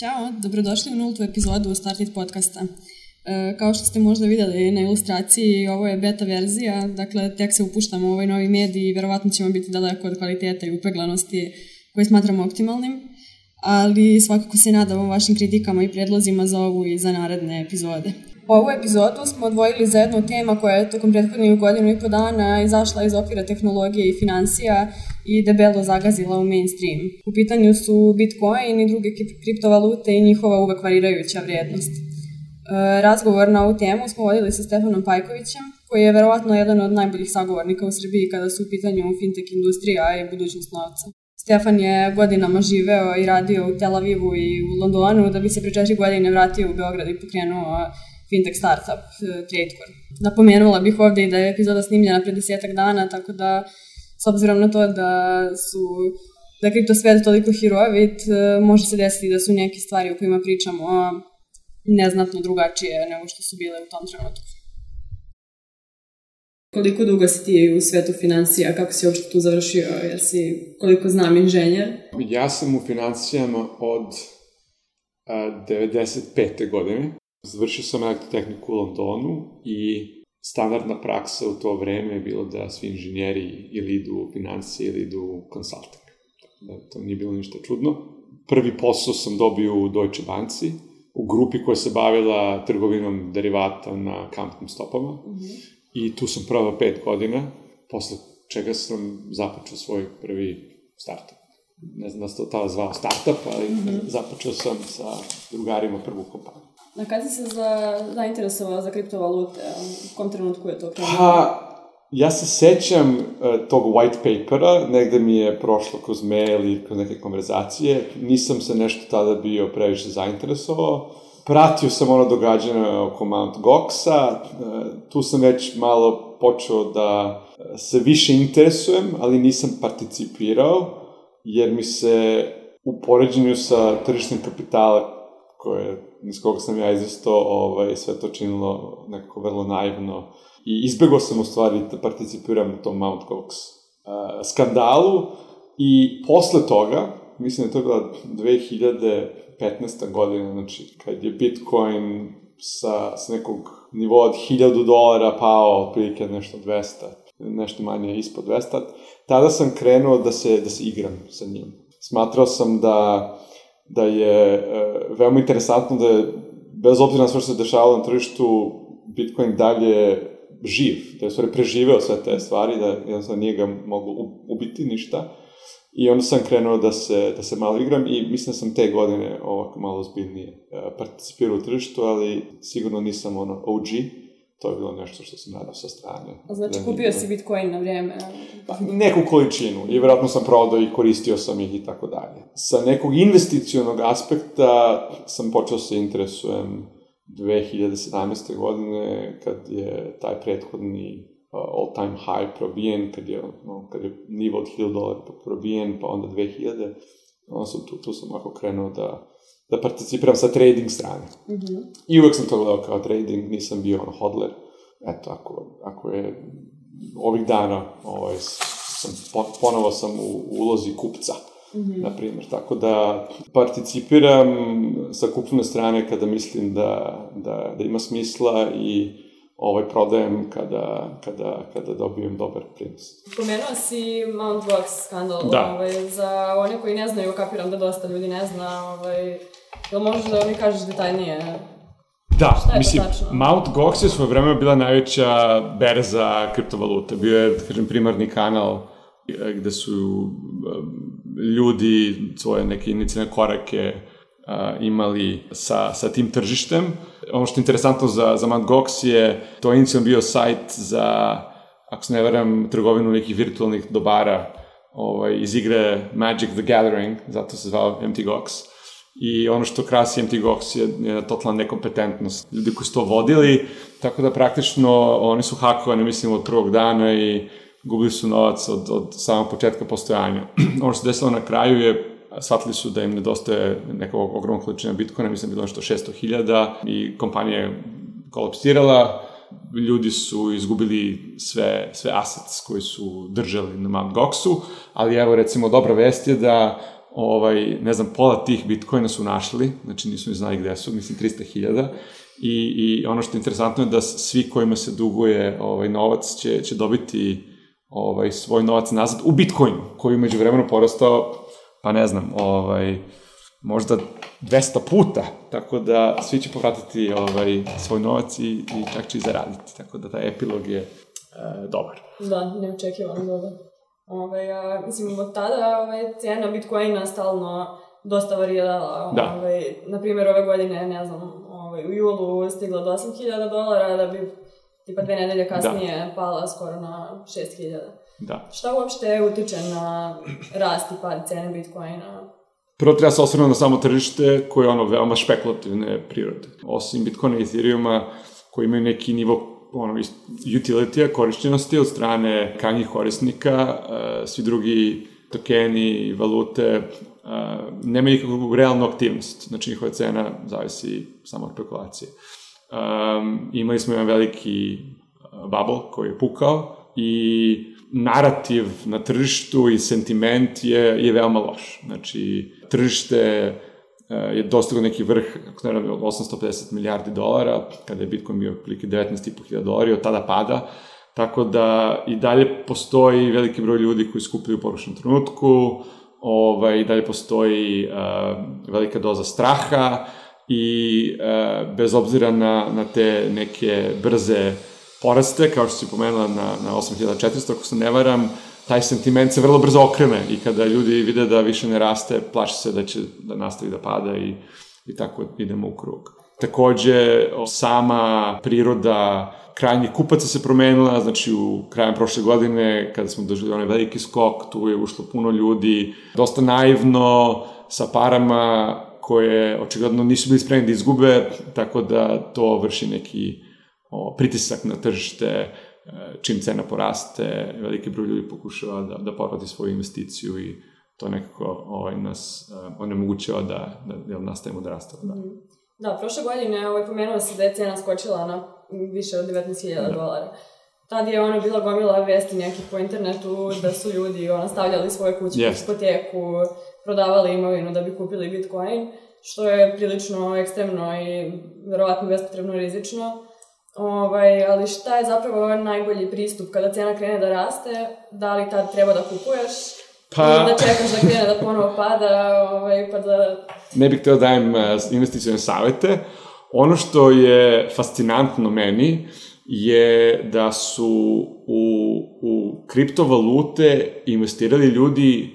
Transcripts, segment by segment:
Ćao, dobrodošli u nultu epizodu Startit podcasta. E, kao što ste možda videli na ilustraciji, ovo je beta verzija, dakle tek se upuštamo u ovaj novi medij i verovatno ćemo biti daleko od kvaliteta i upeglanosti koje smatramo optimalnim, ali svakako se nadamo vašim kritikama i predlozima za ovu i za naredne epizode. Ovu epizodu smo odvojili za jednu tema koja je tokom prethodnih godinu i po dana izašla iz okvira tehnologije i financija i debelo zagazila u mainstream. U pitanju su Bitcoin i druge kriptovalute i njihova uvek varirajuća vrednost. E, razgovor na ovu temu smo vodili sa Stefanom Pajkovićem, koji je verovatno jedan od najboljih sagovornika u Srbiji kada su u pitanju fintech industrija i budućnost novca. Stefan je godinama živeo i radio u Tel Avivu i u Londonu, da bi se pre četiri godine vratio u Beograd i pokrenuo fintech startup uh, TradeCore. Napomenula bih ovde i da je epizoda snimljena pre desetak dana, tako da s obzirom na to da su da je kripto svet toliko hirovit, uh, može se desiti da su neke stvari o kojima pričamo neznatno drugačije nego što su bile u tom trenutku. Koliko dugo si ti u svetu financija, kako si uopšte tu završio, jer si, koliko znam, inženjer? Ja sam u financijama od a, 95. godine. Završio sam elektrotehniku u Londonu i standardna praksa u to vreme je bilo da svi inženjeri ili idu u financije ili idu u consulting. Da, to nije bilo ništa čudno. Prvi posao sam dobio u Deutsche Banci, u grupi koja se bavila trgovinom derivata na kampnim stopama. Mm -hmm. I tu sam provao pet godina, posle čega sam započeo svoj prvi startup. Ne znam da se to tada zvao startup, ali mm -hmm. započeo sam sa drugarima prvu kompaniju. Na kada si se za, zainteresovao za kriptovalute? U kom trenutku je to krenuo? Pa, ja se sećam uh, tog white papera, negde mi je prošlo kroz mail i kroz neke konverzacije. Nisam se nešto tada bio previše zainteresovao. Pratio sam ono događanje oko Mount Goxa, uh, tu sam već malo počeo da se više interesujem, ali nisam participirao, jer mi se u poređenju sa tržišnim kapitala koje, iz koga sam ja izvestao, ovaj, sve to činilo nekako vrlo naivno. I izbegao sam u stvari da participiram u tom Mount Gox uh, skandalu i posle toga, mislim da je to bila 2015. godina, znači kad je Bitcoin sa, sa nekog nivoa od 1000 dolara pao otprilike nešto 200, nešto manje ispod 200, tada sam krenuo da se, da se igram sa njim. Smatrao sam da da je e, veoma interesantno da je, bez obzira na sve što se dešavalo na tržištu, Bitcoin dalje živ, da je stvari preživeo sve te stvari, da jednostavno nije ga moglo ubiti ništa. I onda sam krenuo da se, da se malo igram i mislim da sam te godine ovako malo zbiljnije e, participirao u tržištu, ali sigurno nisam ono OG, to je bilo nešto što sam nadao sa strane. A znači da kupio si Bitcoin na vrijeme? Pa, neku količinu i vjerojatno sam prodao i koristio sam ih i tako dalje. Sa nekog investicionog aspekta sam počeo se interesujem 2017. godine kad je taj prethodni uh, all time high probijen, kad je, no, kad je nivo od 1000 dolara probijen, pa onda 2000, onda sam tu, tu sam ovako krenuo da da participiram sa trading strane. Mm -hmm. I uvek sam to gledao kao trading, nisam bio ono hodler. Eto, ako, ako je ovih dana ovaj, sam, ponovo sam u ulozi kupca, mm -hmm. na primjer. Tako da participiram sa kupne strane kada mislim da, da, da ima smisla i ovaj, prodajem kada, kada, kada dobijem dobar prinos. Pomenuo si Mount Gox skandal. Da. Ovaj, za one koji ne znaju, kapiram da dosta ljudi ne zna, ovaj, Jel možeš da mi kažeš detaljnije? Da, mislim, Mount Gox je svoje vreme bila najveća berza kriptovalute. Bio je, da kažem, primarni kanal e, gde su e, ljudi svoje neke inicijalne korake a, e, imali sa, sa tim tržištem. Ono što je interesantno za, za Mount Gox je, to je inicijalno bio sajt za, ako se ne veram, trgovinu nekih virtualnih dobara ovaj, iz igre Magic the Gathering, zato se zvao MT Gox i ono što krasi MT Gox je, je totalna nekompetentnost ljudi koji su to vodili, tako da praktično oni su hakovani, mislim, od prvog dana i gubili su novac od, od samog početka postojanja. ono što se desilo na kraju je shvatili su da im nedostaje nekog ogromnog količina bitcoina, mislim da bilo nešto 600.000 i kompanija je kolapsirala, ljudi su izgubili sve, sve assets koji su držali na Mt. Goxu, ali evo recimo dobra vest je da ovaj, ne znam, pola tih bitcoina su našli, znači nisu ni znali gde su, mislim 300.000, i, i ono što je interesantno je da svi kojima se duguje ovaj, novac će, će dobiti ovaj, svoj novac nazad u bitcoinu, koji umeđu vremenu porastao, pa ne znam, ovaj, možda 200 puta, tako da svi će povratiti ovaj, svoj novac i, i čak će i zaraditi, tako da taj epilog je e, dobar. Da, neočekivano dobar. Ove, a, mislim, od tada ove, cijena Bitcoina stalno dosta varirala. Da. Ove, na primjer, ove godine, ne znam, ove, u julu stigla do 8000 dolara, da bi tipa dve nedelje kasnije da. pala skoro na 6000. Da. Šta uopšte utiče na rast i pad cene Bitcoina? Prvo treba se osvrnuti na samo tržište koje je ono veoma špekulativne prirode. Osim Bitcoina i Ethereuma koji imaju neki nivo ono, utility korišćenosti od strane krajnjih korisnika, uh, svi drugi tokeni, valute, uh, nemaju nikakvu realnu aktivnost. Znači, njihova cena zavisi samo od spekulacije. Um, imali smo jedan veliki bubble koji je pukao i narativ na tržištu i sentiment je, je veoma loš. Znači, tržište E, je dostigao neki vrh, ako ne radim, 850 milijardi dolara, kada je Bitcoin bio otprilike 19.500 dolara i od tada pada, tako da i dalje postoji veliki broj ljudi koji skupljaju u poručnom trenutku, ovaj, i dalje postoji uh, velika doza straha i uh, bez obzira na, na te neke brze poraste, kao što si pomenula na, na 8400, ako se ne varam, taj sentiment se vrlo brzo okrene i kada ljudi vide da više ne raste, plaše se da će da nastavi da pada i, i tako idemo u krug. Takođe, sama priroda krajnjih kupaca se promenila, znači u krajem prošle godine, kada smo dožili onaj veliki skok, tu je ušlo puno ljudi, dosta naivno, sa parama koje očigledno nisu bili spremni da izgube, tako da to vrši neki o, pritisak na tržište, čim cena poraste, veliki broj ljudi pokušava da, da povrati svoju investiciju i to nekako ovaj, nas uh, onemogućava da, da, da nastavimo da rastemo. Da. Mm. da, prošle godine ovaj, pomenuo se da je cena skočila na više od 19.000 da. dolara. Tad je ono bila gomila vesti nekih po internetu da su ljudi ono, stavljali svoje kuće yes. hipoteku, prodavali imovinu da bi kupili Bitcoin, što je prilično ekstremno i verovatno bespotrebno rizično. Ovaj, ali šta je zapravo najbolji pristup kada cena krene da raste? Da li tad treba da kupuješ? Pa... Da čekaš da krene da ponovo pada, ovaj, pa da... Ne bih teo da dajem uh, investicijone savete. Ono što je fascinantno meni je da su u, u kriptovalute investirali ljudi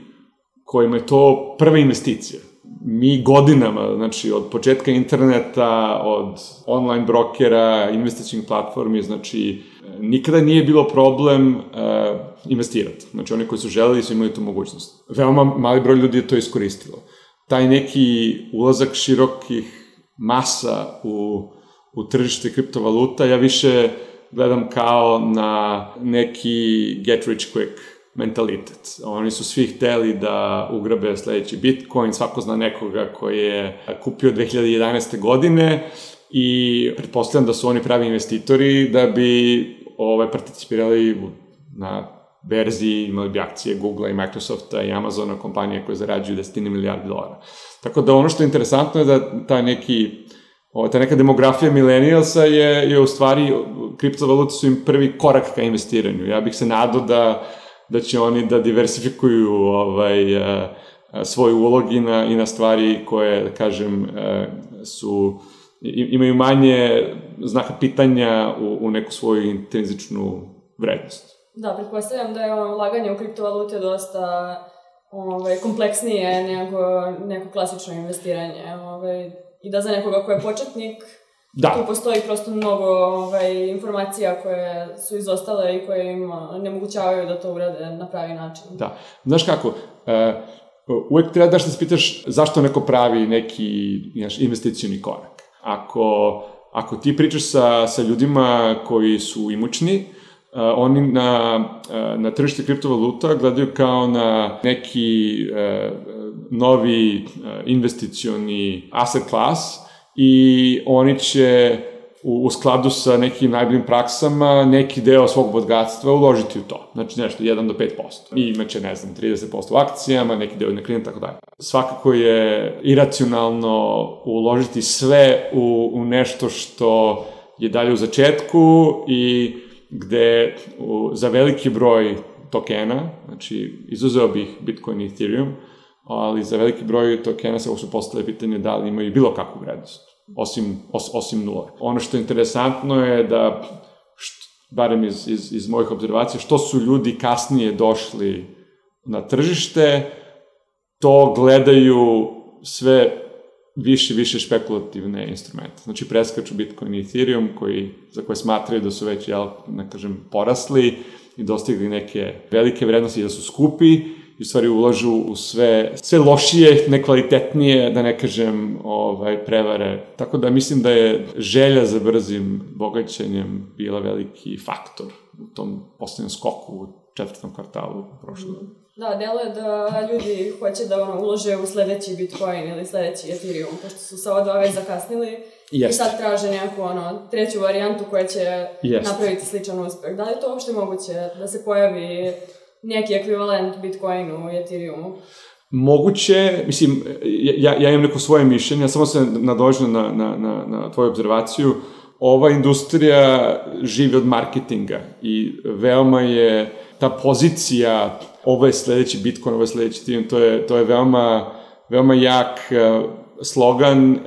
kojima je to prva investicija mi godinama, znači od početka interneta, od online brokera, investicijnih platformi, znači nikada nije bilo problem uh, investirati. Znači oni koji su želeli su imali tu mogućnost. Veoma mali broj ljudi je to iskoristilo. Taj neki ulazak širokih masa u, u tržište kriptovaluta, ja više gledam kao na neki get rich quick mentalitet. Oni su svi hteli da ugrabe sledeći Bitcoin, svako zna nekoga koji je kupio 2011. godine i pretpostavljam da su oni pravi investitori da bi ove, participirali na verziji, imali bi akcije Google i Microsofta i Amazona, kompanije koje zarađuju desetine milijardi dolara. Tako da ono što je interesantno je da taj neki Ovo, ta neka demografija milenijalsa je, je u stvari, kriptovalute su im prvi korak ka investiranju. Ja bih se nadao da da će oni da diversifikuju ovaj, uh, svoj ulog i na, i na stvari koje, da kažem, uh, su imaju manje znaka pitanja u, u neku svoju intrinzičnu vrednost. Da, pretpostavljam da je ulaganje u kriptovalute dosta ovaj, kompleksnije nego neko klasično investiranje. Ovaj, I da za nekoga ko je početnik, Da. Tu postoji prosto mnogo ovaj, informacija koje su izostale i koje im ne mogućavaju da to urade na pravi način. Da. Znaš kako, uh, uvek treba da se spitaš zašto neko pravi neki znaš, investicijni korak. Ako, ako ti pričaš sa, sa ljudima koji su imućni, Uh, oni na, uh, na tržište kriptovaluta gledaju kao na neki uh, novi uh, investicioni asset class, i oni će u, u skladu sa nekim najboljim praksama neki deo svog bogatstva uložiti u to. Znači nešto 1 do 5%. I imaće, ne znam, 30% u akcijama, neki deo na klijent, tako dalje. Svakako je iracionalno uložiti sve u, u nešto što je dalje u začetku i gde u, za veliki broj tokena, znači izuzeo bih Bitcoin i Ethereum, ali za veliki broj tokena se su postale pitanje da li imaju bilo kakvu vrednost, osim, os, osim nula. Ono što je interesantno je da, što, barem iz, iz, iz mojih observacija, što su ljudi kasnije došli na tržište, to gledaju sve više više špekulativne instrumente. Znači preskaču Bitcoin i Ethereum koji, za koje smatraju da su već, jel, ne kažem, porasli i dostigli neke velike vrednosti i da su skupi i u stvari ulažu u sve, sve lošije, nekvalitetnije, da ne kažem, ovaj, prevare. Tako da mislim da je želja za brzim bogaćenjem bila veliki faktor u tom poslednjem skoku u četvrtom kvartalu prošle godine. Da, delo je da ljudi hoće da ono, ulože u sledeći Bitcoin ili sledeći Ethereum, pošto su sa ova dva već zakasnili Jest. i sad traže neku ono, treću varijantu koja će Jest. napraviti sličan uspeh. Da li je to uopšte moguće da se pojavi neki ekvivalent Bitcoinu i Ethereumu? Moguće, mislim, ja, ja imam neko svoje mišljenje, ja samo se nadožem na, na, na, na tvoju observaciju. Ova industrija živi od marketinga i veoma je ta pozicija ovo je sledeći Bitcoin, ovo je sledeći Ethereum, to je, to je veoma, veoma jak uh, slogan uh,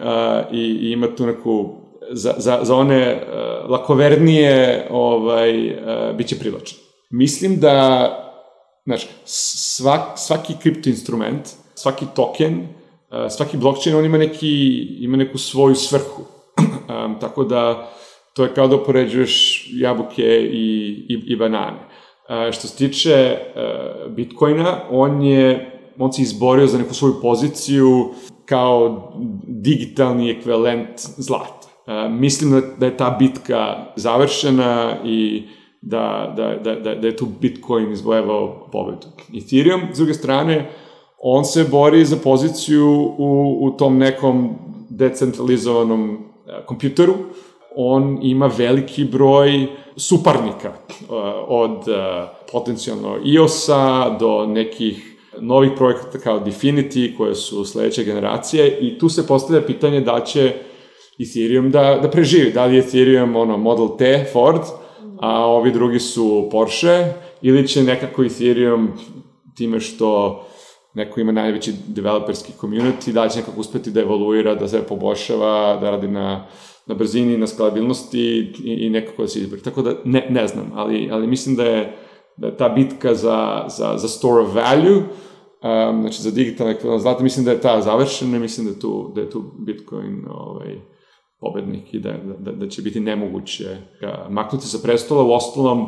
i, i ima tu neku za, za, za one uh, lakovernije ovaj, uh, biće privlačno. Mislim da znači, svak, svaki kripto instrument, svaki token, uh, svaki blockchain, on ima, neki, ima neku svoju svrhu. um, tako da to je kao da upoređuješ jabuke i, i, i banane. Uh, što se tiče uh, Bitcoina, on je on se izborio za neku svoju poziciju kao digitalni ekvivalent zlata. Uh, mislim da, da je ta bitka završena i da, da, da, da, da je tu Bitcoin izvojevao pobedu. Ethereum, s druge strane, on se bori za poziciju u, u tom nekom decentralizovanom uh, kompjuteru. On ima veliki broj suparnika uh, od uh, potencijalno iOS-a do nekih novih projekata kao Definity koje su sledeće generacije i tu se postavlja pitanje da će Ethereum da, da preživi. Da li je Ethereum ono, Model T Ford, a ovi drugi su Porsche, ili će nekako Ethereum time što neko ima najveći developerski community, da će nekako uspeti da evoluira, da se poboljšava, da radi na, na brzini, na skalabilnosti i, i nekako da se izbori. Tako da ne, ne znam, ali, ali mislim da je, da ta bitka za, za, za store of value, um, znači za digitalne zlata, mislim da je ta završena i mislim da je tu, da je tu Bitcoin ovaj, pobednik i da, da, da će biti nemoguće maknuti sa prestola. U ostalom,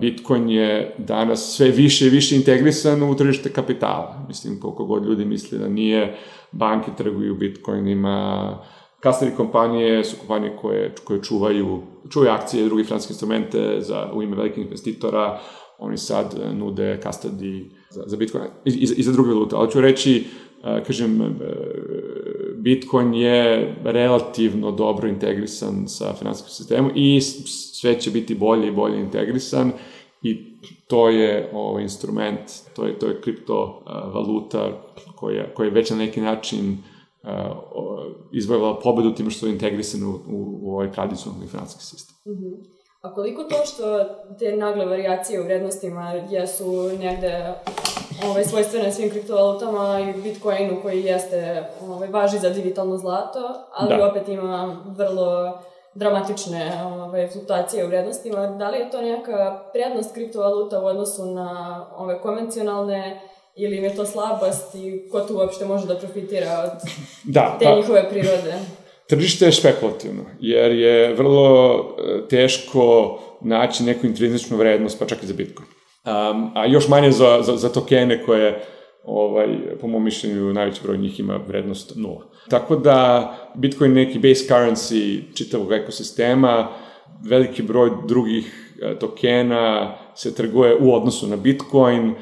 Bitcoin je danas sve više i više integrisan u tržište kapitala. Mislim, koliko god ljudi misli da nije, banke trguju Bitcoinima, kasnije kompanije su kompanije koje, koje čuvaju, čuvaju akcije i drugi finanske instrumente za, u ime velikih investitora, oni sad nude custody za, za Bitcoin i, i, i za druge valute. Ali ću reći, kažem, Bitcoin je relativno dobro integrisan sa finansijskim sistemom i sve će biti bolje i bolje integrisan i to je ovaj instrument, to je, to je kriptovaluta koja, koja je već na neki način izvojila pobedu tim što je integrisan u, u, u ovaj tradicionalni financijski sistem. Mm -hmm. A koliko to što te nagle variacije u vrednostima jesu negde ovaj, svojstvene svim kriptovalutama i Bitcoinu koji jeste, ovaj, važi za digitalno zlato, ali da. opet ima vrlo dramatične ovaj, fluktuacije u vrednostima. Da li je to neka prednost kriptovaluta u odnosu na ove konvencionalne ili im je to slabost i ko tu uopšte može da profitira od da, te pa, njihove prirode? Tržište je špekulativno, jer je vrlo e, teško naći neku intrinzičnu vrednost, pa čak i za Bitcoin. Um, a još manje za, za, za tokene koje, ovaj, po mom mišljenju, najveći broj njih ima vrednost nula. Tako da Bitcoin neki base currency čitavog ekosistema, veliki broj drugih e, tokena se trguje u odnosu na Bitcoin,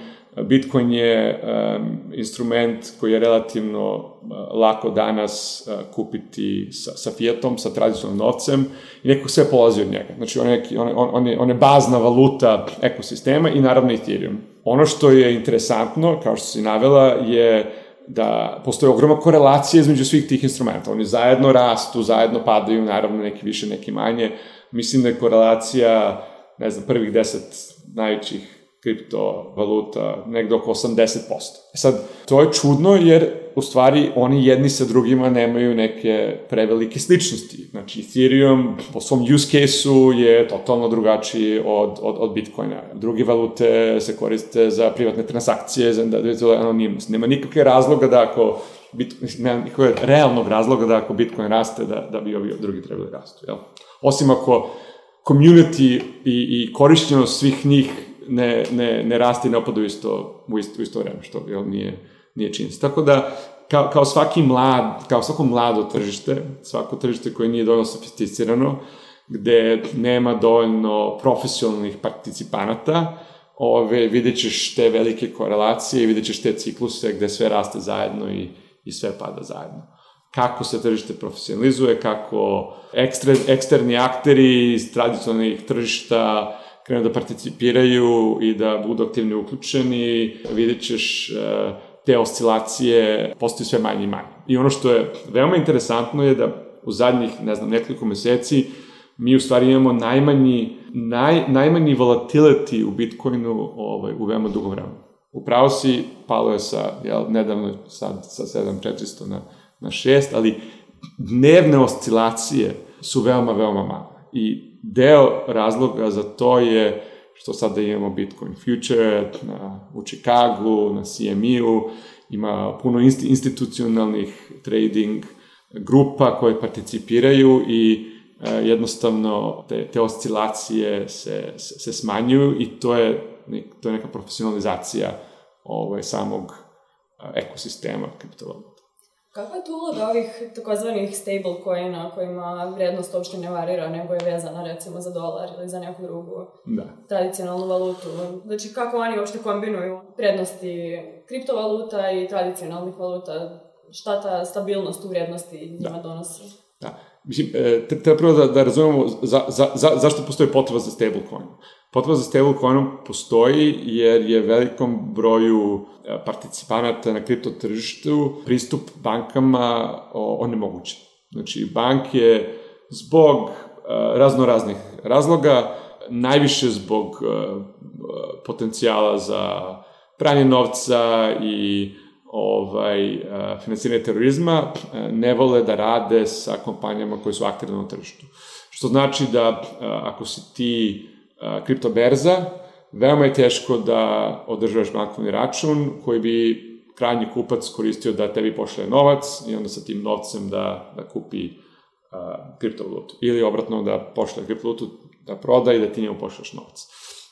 Bitcoin je um, instrument koji je relativno uh, lako danas uh, kupiti sa, sa fiatom, sa tradicionalnim novcem i neko sve polazi od njega. Znači, on je, on, on, on, je, on je bazna valuta ekosistema i naravno Ethereum. Ono što je interesantno, kao što si navela, je da postoje ogromna korelacija između svih tih instrumenta. Oni zajedno rastu, zajedno padaju, naravno neki više, neki manje. Mislim da je korelacija, ne znam, prvih deset najvećih kriptovaluta negde oko 80%. E sad, to je čudno jer u stvari oni jedni sa drugima nemaju neke prevelike sličnosti. Znači, Ethereum po svom use case-u je totalno drugačiji od, od, od Bitcoina. Druge valute se koriste za privatne transakcije, za da, da anonimnost. Nema nikakve razloga da ako Bit, nema nikakve realnog razloga da ako Bitcoin raste, da, da bi ovi drugi trebali rastu. Jel? Osim ako community i, i korišćenost svih njih ne, ne, ne raste i ne opada u isto, u isto, u isto vreme, što jel, nije, nije činjenica. Tako da, kao, kao svaki mlad, kao svako mlado tržište, svako tržište koje nije dovoljno sofisticirano, gde nema dovoljno profesionalnih participanata, ove, vidjet ćeš te velike korelacije, vidjet ćeš te cikluse gde sve raste zajedno i, i sve pada zajedno. Kako se tržište profesionalizuje, kako ekstre, eksterni akteri iz tradicionalnih tržišta krenu da participiraju i da budu aktivni uključeni, vidjet ćeš e, te oscilacije postaju sve manje i manje. I ono što je veoma interesantno je da u zadnjih, ne znam, nekoliko meseci mi u stvari imamo najmanji, naj, najmanji volatility u Bitcoinu ovaj, u veoma dugo vremenu. Upravo si, palo je sa, jel, nedavno sad sa 7400 na, na 6, ali dnevne oscilacije su veoma, veoma male. I deo razloga za to je što sada imamo Bitcoin Future na, u Chicagu, na CME-u, ima puno institucionalnih trading grupa koje participiraju i e, jednostavno te, te oscilacije se, se, se smanjuju i to je, to je neka profesionalizacija ovaj, samog ekosistema kriptovaluta. Kakva je tu uloga ovih takozvanih stable coina kojima vrednost uopšte ne varira, nego je vezana recimo za dolar ili za neku drugu da. tradicionalnu valutu? Znači kako oni uopšte kombinuju prednosti kriptovaluta i tradicionalnih valuta? Šta ta stabilnost u vrednosti njima da. donosi? Da. Mislim, e, treba prvo da, da razumemo za, za, za, zašto postoji potreba za stablecoin. Potreba za stablecoinom postoji jer je velikom broju e, participanata na kripto tržištu pristup bankama onemogućen. Znači, banke zbog e, raznoraznih razloga, najviše zbog potencijala za pranje novca i ovaj, financiranje terorizma, ne vole da rade sa kompanijama koje su aktivne na tržištu. Što znači da ako si ti kriptoberza, veoma je teško da održavaš bankovni račun koji bi krajnji kupac koristio da tebi pošle novac i onda sa tim novcem da, da kupi uh, kriptovalutu. Ili obratno da pošle kriptovalutu da proda i da ti njemu pošleš novac.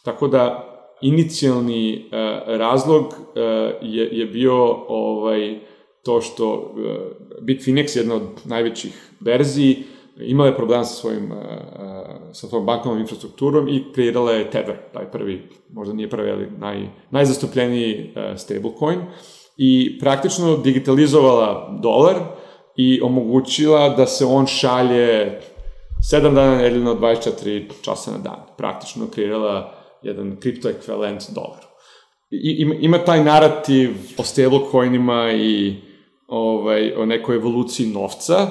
Tako da inicijalni uh, razlog uh, je, je bio ovaj, to što uh, Bitfinex je jedna od najvećih berziji, imala je problem sa svojim sa svojom bankovnom infrastrukturom i kreirala je Tether, taj prvi, možda nije prvi, ali naj, najzastupljeniji stablecoin i praktično digitalizovala dolar i omogućila da se on šalje 7 dana nedeljno, 24 časa na dan. Praktično kreirala jedan kripto ekvivalent dolaru. I, ima, ima taj narativ o stablecoinima i ovaj, o nekoj evoluciji novca,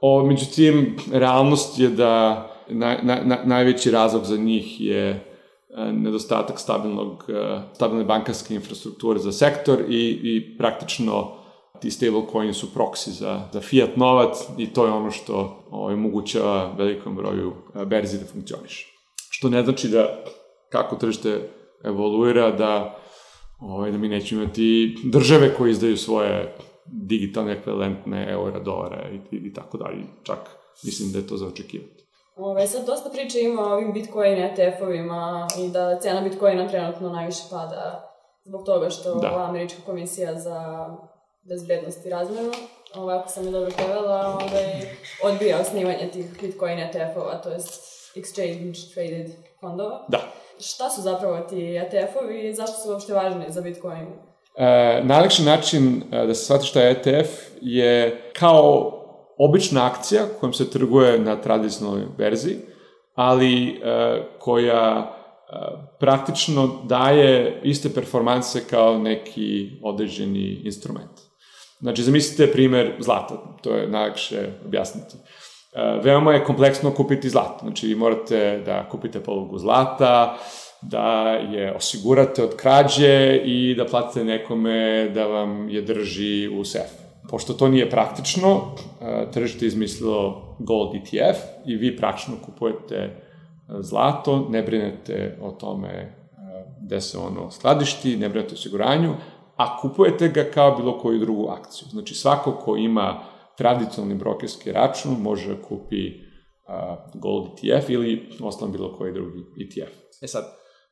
o, međutim, realnost je da na, na, najveći razlog za njih je e, nedostatak stabilnog, e, stabilne bankarske infrastrukture za sektor i, i praktično ti stablecoin su proksi za, za fiat novac i to je ono što ovaj, omogućava velikom broju e, berzi da funkcioniše. Što ne znači da kako tržište evoluira da ovaj, da mi nećemo imati države koje izdaju svoje digitalne ekvivalentne eura, dolara i, i, i tako dalje. Čak mislim da je to za očekivati. Ove, sad dosta priče ima o ovim Bitcoin ETF-ovima i da cena Bitcoina trenutno najviše pada zbog toga što da. Američka komisija za bezbednost i razmenu, ovako sam je dobro prevela, ovaj, odbija osnivanje tih Bitcoin ETF-ova, to jest exchange traded fondova. Da. Šta su zapravo ti ETF-ovi i zašto su uopšte važni za Bitcoin? E, najlakši način e, da se shvati šta je ETF je kao obična akcija kojom se trguje na tradicionalnoj verziji, ali e, koja e, praktično daje iste performanse kao neki određeni instrument. Znači, zamislite primer zlata, to je najlakše objasniti. E, veoma je kompleksno kupiti zlato, znači vi morate da kupite polugu zlata, da je osigurate od krađe i da platite nekome da vam je drži u sefu. Pošto to nije praktično, tržište izmislilo Gold ETF i vi praktično kupujete zlato, ne brinete o tome gde se ono skladišti, ne brinete o osiguranju, a kupujete ga kao bilo koju drugu akciju. Znači svako ko ima tradicionalni brokerski račun može da kupi Gold ETF ili osnovno bilo koji drugi ETF. E sad,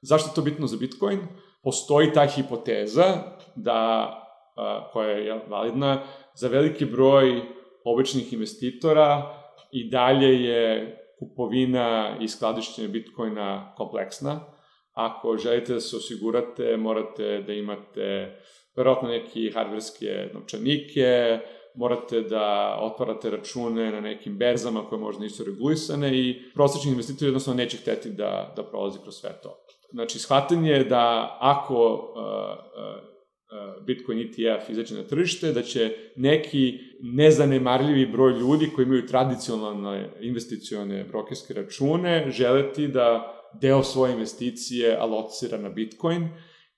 zašto je to bitno za Bitcoin? Postoji ta hipoteza da, koja je validna, za veliki broj običnih investitora i dalje je kupovina i skladištenje Bitcoina kompleksna. Ako želite da se osigurate, morate da imate verovatno neki hardverske novčanike, morate da otvarate račune na nekim berzama koje možda nisu regulisane i prosječni investitor jednostavno neće hteti da, da prolazi kroz sve to. Znači, shvatanje je da ako uh, uh, Bitcoin ETF izađe na tržište, da će neki nezanemarljivi broj ljudi koji imaju tradicionalne investicione brokerske račune želeti da deo svoje investicije alocira na Bitcoin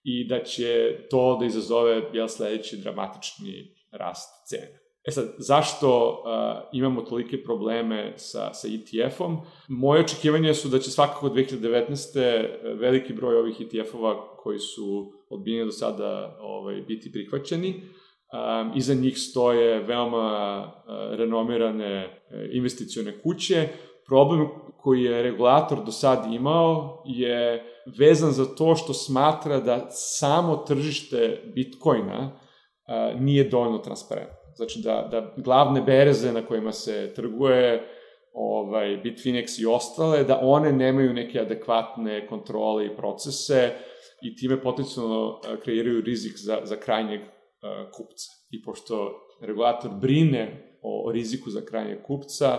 i da će to da izazove jel, sledeći dramatični rast cena. E sad, zašto uh, imamo tolike probleme sa, sa ETF-om? Moje očekivanje su da će svakako 2019. veliki broj ovih ETF-ova koji su odbijeni do sada ovaj, biti prihvaćeni. Um, iza njih stoje veoma uh, renomirane uh, investicione kuće. Problem koji je regulator do sad imao je vezan za to što smatra da samo tržište Bitcoina uh, nije dovoljno transparentno. Znači da, da glavne bereze na kojima se trguje, ovaj, Bitfinex i ostale, da one nemaju neke adekvatne kontrole i procese i time potencijalno kreiraju rizik za, za krajnjeg kupca. I pošto regulator brine o riziku za krajnjeg kupca,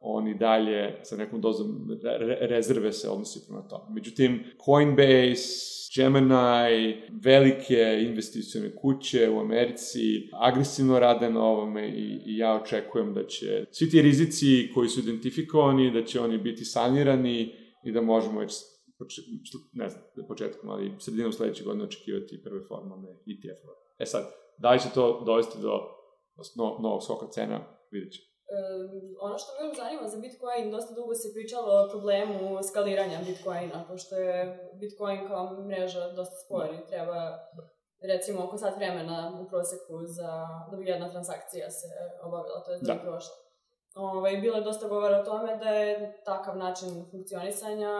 on i dalje sa nekom dozom rezerve se odnosi prema tome. Međutim, Coinbase, Gemini, velike investicione kuće u Americi agresivno rade na ovome i, i ja očekujem da će svi ti rizici koji su identifikovani, da će oni biti sanirani i da možemo već ne znam, početkom, ali sredinom sledećeg godine očekivati prve formalne ETF-ove. E sad, da li će to dovesti do no, novog skoka cena, vidjet ćemo. Um, ono što me zanima za Bitcoin, dosta dugo se pričalo o problemu skaliranja Bitcoina, pošto je Bitcoin kao mreža dosta spor i treba recimo oko sat vremena u proseku za da bi jedna transakcija se obavila, to je da bi prošla. Ovaj, bilo je dosta govora o tome da je takav način funkcionisanja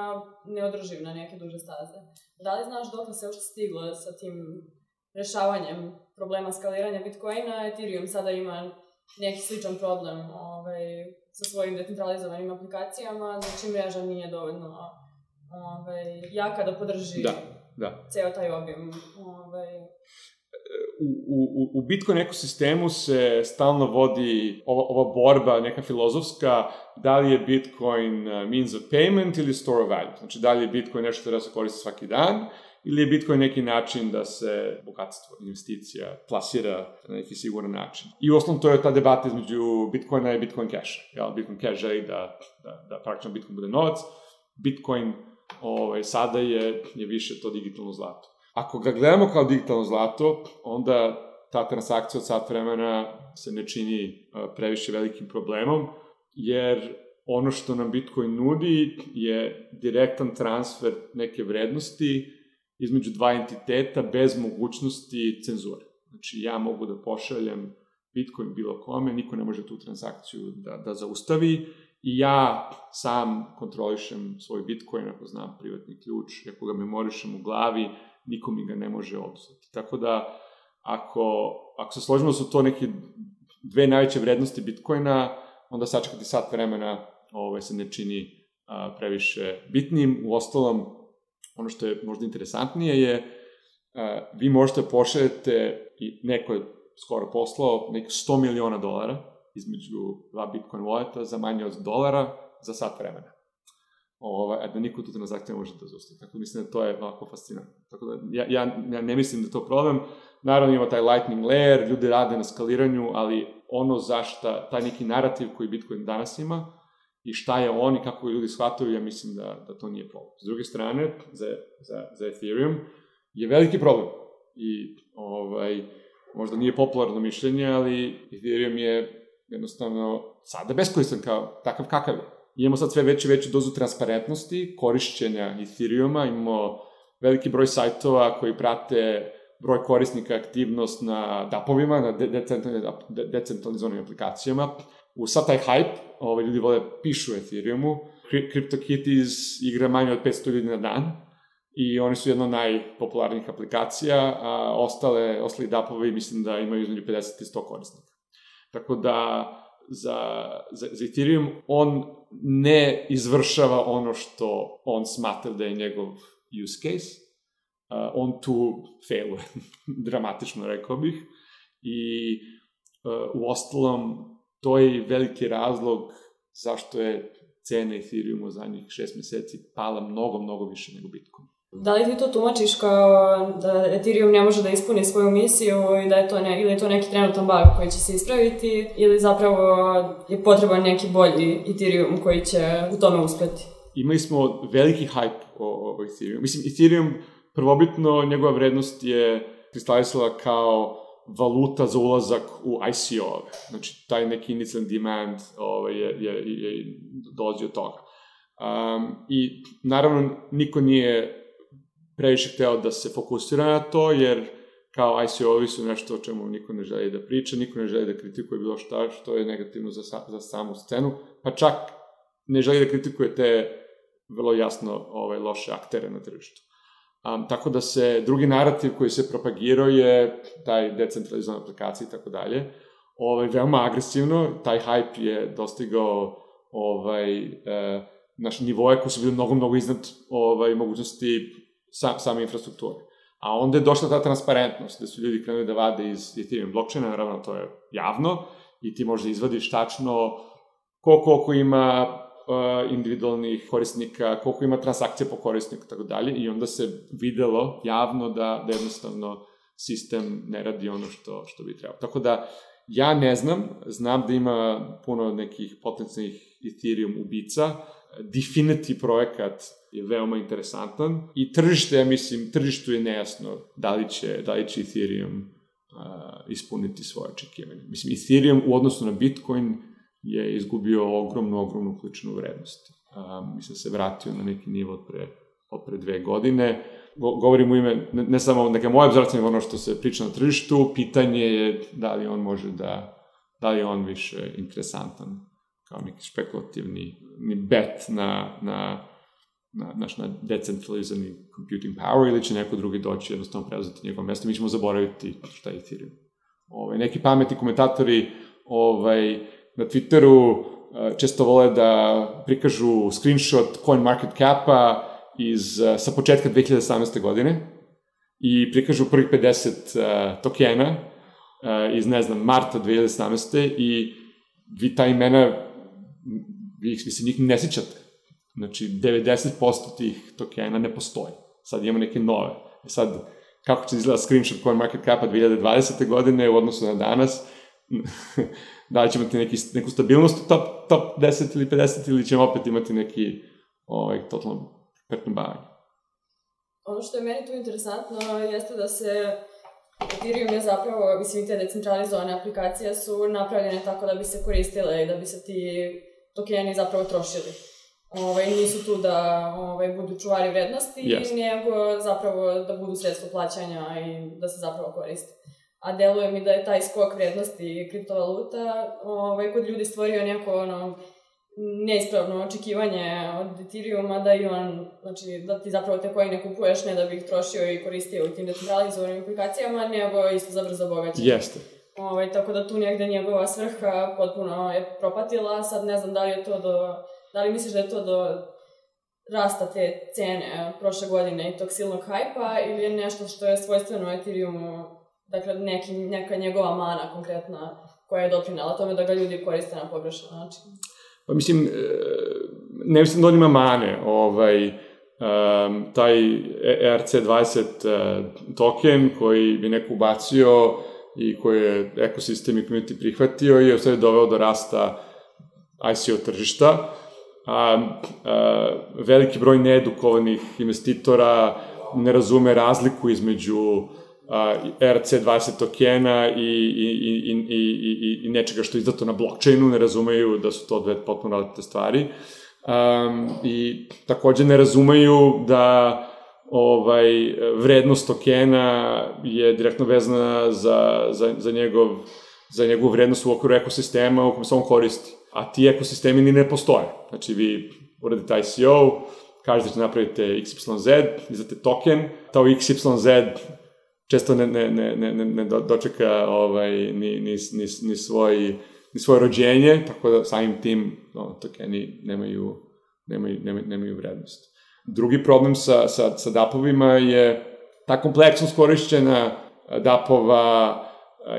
neodrživ na neke duže staze. Da li znaš dok se uopšte stiglo sa tim rešavanjem problema skaliranja Bitcoina? Ethereum sada ima neki sličan problem ovaj, sa svojim decentralizovanim aplikacijama, znači mreža nije dovoljno ovaj, jaka da podrži da, da. ceo taj obim. Ovaj. U, u, u Bitcoin ekosistemu se stalno vodi ova, ova borba, neka filozofska, da li je Bitcoin uh, means of payment ili store of value. Znači, da li je Bitcoin nešto da se koristi svaki dan, ili je Bitcoin neki način da se bogatstvo investicija plasira na neki siguran način. I u osnovu to je ta debata između Bitcoina i Bitcoin Cash. Ja, Bitcoin Cash želi da, da, da praktično Bitcoin bude novac, Bitcoin ovaj, sada je, je više to digitalno zlato. Ako ga gledamo kao digitalno zlato, onda ta transakcija od sat vremena se ne čini previše velikim problemom, jer ono što nam Bitcoin nudi je direktan transfer neke vrednosti između dva entiteta bez mogućnosti cenzure. Znači, ja mogu da pošaljem Bitcoin bilo kome, niko ne može tu transakciju da, da zaustavi i ja sam kontrolišem svoj Bitcoin ako znam privatni ključ, ako ga memorišem u glavi, niko mi ga ne može oduzeti. Tako da, ako, ako se složimo da su to neke dve najveće vrednosti Bitcoina, onda sačekati sat vremena ovaj, se ne čini a, previše bitnim. U ostalom, ono što je možda interesantnije je a, vi možete pošaljete i neko je skoro poslao nek 100 miliona dolara između dva Bitcoin walleta za manje od dolara za sat vremena. Ovaj, a da niko tu transakciju može da zaustavi. Tako mislim da to je ovako fascinantno. Tako da ja, ja, ja ne mislim da to problem. Naravno ima taj lightning layer, ljudi rade na skaliranju, ali ono zašta, taj neki narativ koji Bitcoin danas ima i šta je on i kako ljudi shvataju, ja mislim da, da to nije problem. S druge strane, za, za, za Ethereum je veliki problem. I ovaj, možda nije popularno mišljenje, ali Ethereum je jednostavno sada beskoristan kao takav kakav je. Imamo sad sve veću veću dozu transparentnosti, korišćenja Ethereuma, imamo veliki broj sajtova koji prate broj korisnika aktivnost na dapovima, na de decentralizovanim aplikacijama. U sad taj hype, ovaj, ljudi vole pišu Ethereumu, CryptoKitties igra manje od 500 ljudi na dan, i oni su jedna od najpopularnijih aplikacija, a ostale, ostali dapovi mislim da imaju između 50 i 100 korisnika. Tako da za, za, za Ethereum on ne izvršava ono što on smatra da je njegov use case, uh, on tu failuje, dramatično rekao bih, i uh, u ostalom to je veliki razlog zašto je cena Ethereum u zadnjih šest meseci pala mnogo, mnogo više nego Bitcoin. Da li ti to tumačiš kao da Ethereum ne može da ispuni svoju misiju i da je to, ne, ili je to neki trenutan bug koji će se ispraviti ili zapravo je potreban neki bolji Ethereum koji će u tome uspeti? Imali smo veliki hype o, o Ethereum. Mislim, Ethereum prvobitno njegova vrednost je kristalisala kao valuta za ulazak u ICO-ove. Znači, taj neki initial demand ovaj, je, je, je dolazi od toga. Um, I naravno, niko nije previše hteo da se fokusira na to, jer kao ICO-ovi su nešto o čemu niko ne želi da priča, niko ne želi da kritikuje bilo šta što je negativno za, za samu scenu, pa čak ne želi da kritikuje te vrlo jasno ovaj, loše aktere na tržištu. Um, tako da se drugi narativ koji se propagirao je taj decentralizovan aplikacija i tako dalje, ovaj, veoma agresivno, taj hype je dostigao ovaj, e, naš nivoje koji su bili mnogo, mnogo iznad ovaj, mogućnosti sa, same infrastrukture. A onda je došla ta transparentnost, gde su ljudi krenuli da vade iz Ethereum blockchaina, naravno to je javno, i ti možda izvadiš tačno koliko, koliko ima individualnih korisnika, koliko ima transakcija po korisniku, tako dalje, i onda se videlo javno da, da jednostavno sistem ne radi ono što, što bi trebao. Tako da, ja ne znam, znam da ima puno nekih potencijalnih Ethereum ubica, Definity projekat je veoma interesantan i tržište, ja mislim, tržištu je nejasno da li će, da li će Ethereum uh, ispuniti svoje očekivanje. Mislim, Ethereum u odnosu na Bitcoin je izgubio ogromnu, ogromnu količinu vrednosti. Uh, mislim, se vratio na neki nivo od pre, od pre dve godine. Go, govorim u ime, ne, ne samo neke moje obziracije, ono što se priča na tržištu, pitanje je da li on može da, da li on više interesantan kao neki špekulativni ni bet na, na, na, naš, na decentralizani computing power ili će neko drugi doći jednostavno preuzeti njegovo mesto. Mi ćemo zaboraviti šta je Ethereum. Ovaj, neki pametni komentatori ovaj, na Twitteru eh, često vole da prikažu screenshot coin market capa iz, eh, sa početka 2018. godine i prikažu prvih 50 uh, eh, tokena iz, ne znam, marta 2017. i vi ta imena vi, vi se njih ne sećate. Znači, 90% tih tokena ne postoji. Sad imamo neke nove. E sad, kako će izgleda screenshot coin market capa 2020. godine u odnosu na danas, da li ćemo imati neki, neku stabilnost u top, top 10 ili 50 ili ćemo opet imati neki ovaj, totalno perturbavanje. Ono što je meni tu interesantno jeste da se Ethereum je zapravo, mislim, te decentralizovane aplikacije su napravljene tako da bi se koristile i da bi se ti tokeni zapravo trošili. Ovaj, nisu tu da ovaj, budu čuvari vrednosti, yes. nego zapravo da budu sredstvo plaćanja i da se zapravo koriste. A deluje mi da je taj skok vrednosti kriptovaluta ovaj, kod ljudi stvorio neko ono, neispravno očekivanje od Ethereuma da i on, znači da ti zapravo te ne kupuješ ne da bi ih trošio i koristio u tim decentralizovanim aplikacijama, nego isto za brzo bogaćenje. Jeste. Ovaj, tako da tu negde njegova svrha potpuno je propatila, sad ne znam da li je to do, da li misliš da je to do rasta te cene prošle godine i tog silnog hajpa ili je nešto što je svojstveno Ethereumu, dakle neki, neka njegova mana konkretna koja je doprinala tome da ga ljudi koriste na pogrešan način? Pa mislim, e, ne mislim da on ima mane, ovaj, um, taj ERC20 uh, token koji bi neko ubacio i koji je ekosistem i community prihvatio je sve doveo do rasta ICO tržišta. A, a, veliki broj needukovanih investitora ne razume razliku između RC20 tokena i, i, i, i, i, i nečega što je izdato na blockchainu, ne razumeju da su to dve potpuno različite stvari. Um, I takođe ne razumeju da ovaj, vrednost tokena je direktno vezana za, za, za, njegov, za njegovu vrednost u okviru ekosistema u kojem se on koristi. A ti ekosistemi ni ne postoje. Znači, vi uradite ICO, kažete da napravite XYZ, izdate token, ta XYZ često ne, ne, ne, ne, ne dočeka ovaj, ni, ni, ni, ni, svoj, ni svoje rođenje, tako da samim tim no, tokeni nemaju, nemaju, nemaju, nemaju vrednost. Drugi problem sa, sa, sa DAP-ovima je ta kompleksnost korišćena DAP-ova,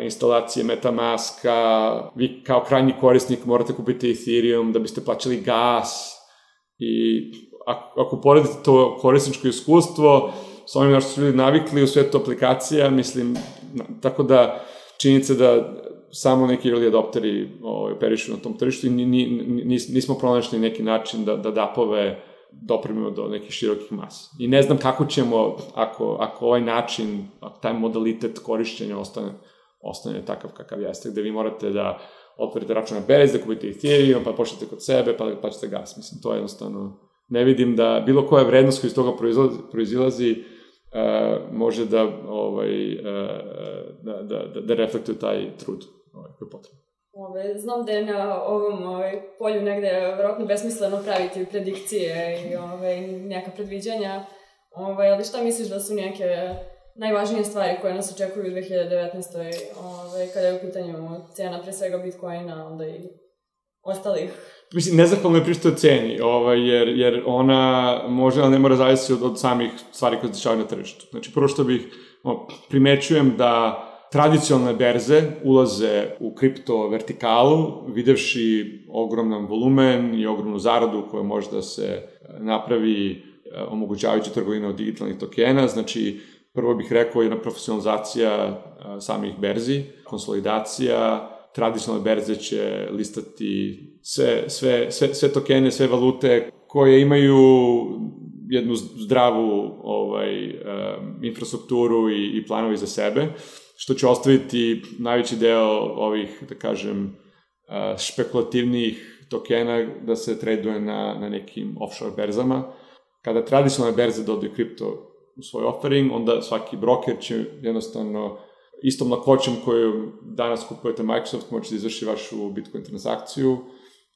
instalacije Metamaska, vi kao krajnji korisnik morate kupiti Ethereum da biste plaćali gas i ako, ako poredite to korisničko iskustvo, sa onim na što su ljudi navikli u svetu aplikacija, mislim, tako da činjenica da samo neki early adopteri ovaj, operišu na tom tržištu i ni, ni, nis, nismo pronašli neki način da, da dapove dopremimo do nekih širokih masa. I ne znam kako ćemo, ako, ako ovaj način, ako taj modalitet korišćenja ostane, ostane takav kakav jeste, gde vi morate da otvorite račun na Berez, da kupite Ethereum, pa pošljete kod sebe, pa plaćate gas. Mislim, to je jednostavno, ne vidim da bilo koja vrednost koja iz toga proizilazi, proizilazi uh, može da, ovaj, uh, da, da, da, reflektuje taj trud ovaj, koji je potrebno. Ove, znam da je na ovom ovaj, polju negde verovatno besmisleno praviti predikcije i ove, neka predviđanja, ovaj, ali šta misliš da su neke najvažnije stvari koje nas očekuju u 2019. Ovaj, kada je u pitanju cena pre svega Bitcoina, onda i ostalih mislim, nezahvalno je prišto ceni, ovaj, jer, jer ona može, ali ne mora zavisiti od, od samih stvari koje se dešavaju na tržištu. Znači, prvo što bih, o, primećujem da tradicionalne berze ulaze u kripto vertikalu, videvši ogroman volumen i ogromnu zaradu koja može da se e, napravi e, omogućavajući trgovinu od digitalnih tokena, znači prvo bih rekao jedna profesionalizacija e, samih berzi, konsolidacija, tradicionalne berze će listati sve, sve, sve, sve tokene, sve valute koje imaju jednu zdravu ovaj, um, infrastrukturu i, i planovi za sebe, što će ostaviti najveći deo ovih, da kažem, uh, špekulativnih tokena da se traduje na, na nekim offshore berzama. Kada tradicionalne berze dodaju kripto u svoj offering, onda svaki broker će jednostavno istom lakoćem koju danas kupujete Microsoft, možete da izvrši vašu Bitcoin transakciju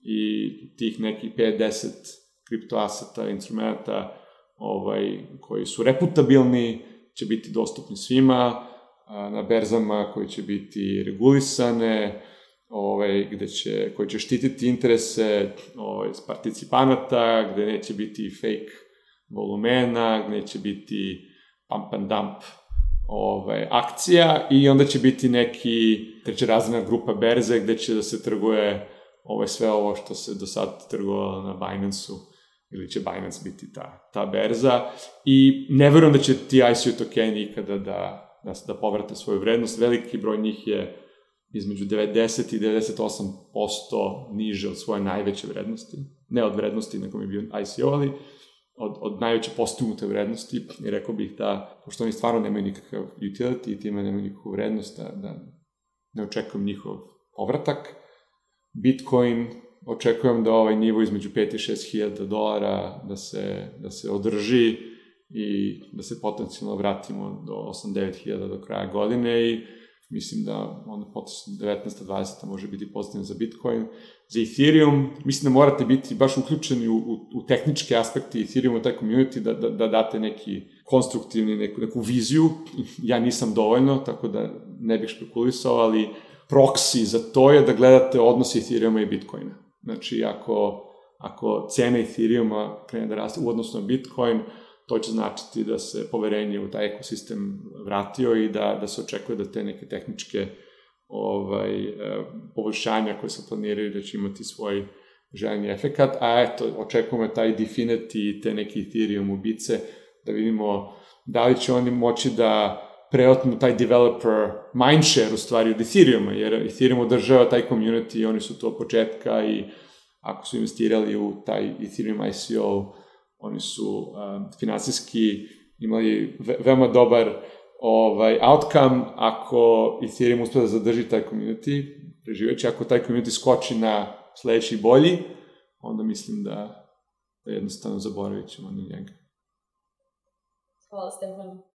i tih nekih 5-10 kriptoaseta, instrumenta ovaj, koji su reputabilni, će biti dostupni svima, na berzama koji će biti regulisane, ovaj, gde će, koji će štititi interese ovaj, participanata, gde neće biti fake volumena, gde neće biti pump and dump ovaj, akcija i onda će biti neki treća razredna grupa berze gde će da se trguje ovaj, sve ovo što se do sad trgovalo na Binance-u ili će Binance biti ta, ta berza i ne verujem da će ti ICO tokeni ikada da, da, da povrate svoju vrednost. Veliki broj njih je između 90 i 98% niže od svoje najveće vrednosti. Ne od vrednosti, nego mi bio ICO, ali od, od najveće postignute vrednosti i rekao bih da, pošto oni stvarno nemaju nikakav utility i time nemaju nikakvu vrednost, da, da ne očekujem njihov povratak. Bitcoin, očekujem da ovaj nivo između 5 i 6 hiljada dolara da se, da se održi i da se potencijalno vratimo do 8-9 hiljada do kraja godine i mislim da onda potencijalno 19-20 može biti pozitivno za Bitcoin. Za Ethereum, mislim da morate biti baš uključeni u, u, u tehničke aspekte Ethereum, u taj community, da, da, da date neki konstruktivni, neku, neku viziju. Ja nisam dovoljno, tako da ne bih špekulisao, ali proksi za to je da gledate odnos Ethereuma i Bitcoina. Znači, ako, ako cena Ethereuma krene da raste u odnosu na Bitcoin, to će značiti da se poverenje u taj ekosistem vratio i da, da se očekuje da te neke tehničke ovaj, e, poboljšanja koje se planiraju da će imati svoj željeni efekat, a eto, očekujemo taj Definity i te neke Ethereum ubice, da vidimo da li će oni moći da preotmu taj developer mindshare u stvari od Ethereuma, jer Ethereum održava taj community i oni su to od početka i ako su investirali u taj Ethereum ICO, oni su um, finansijski imali ve veoma dobar ovaj, outcome ako Ethereum uspe da zadrži taj community, preživeći, ako taj community skoči na sledeći bolji, onda mislim da, da jednostavno zaboravit ćemo na njega. Hvala Stefano.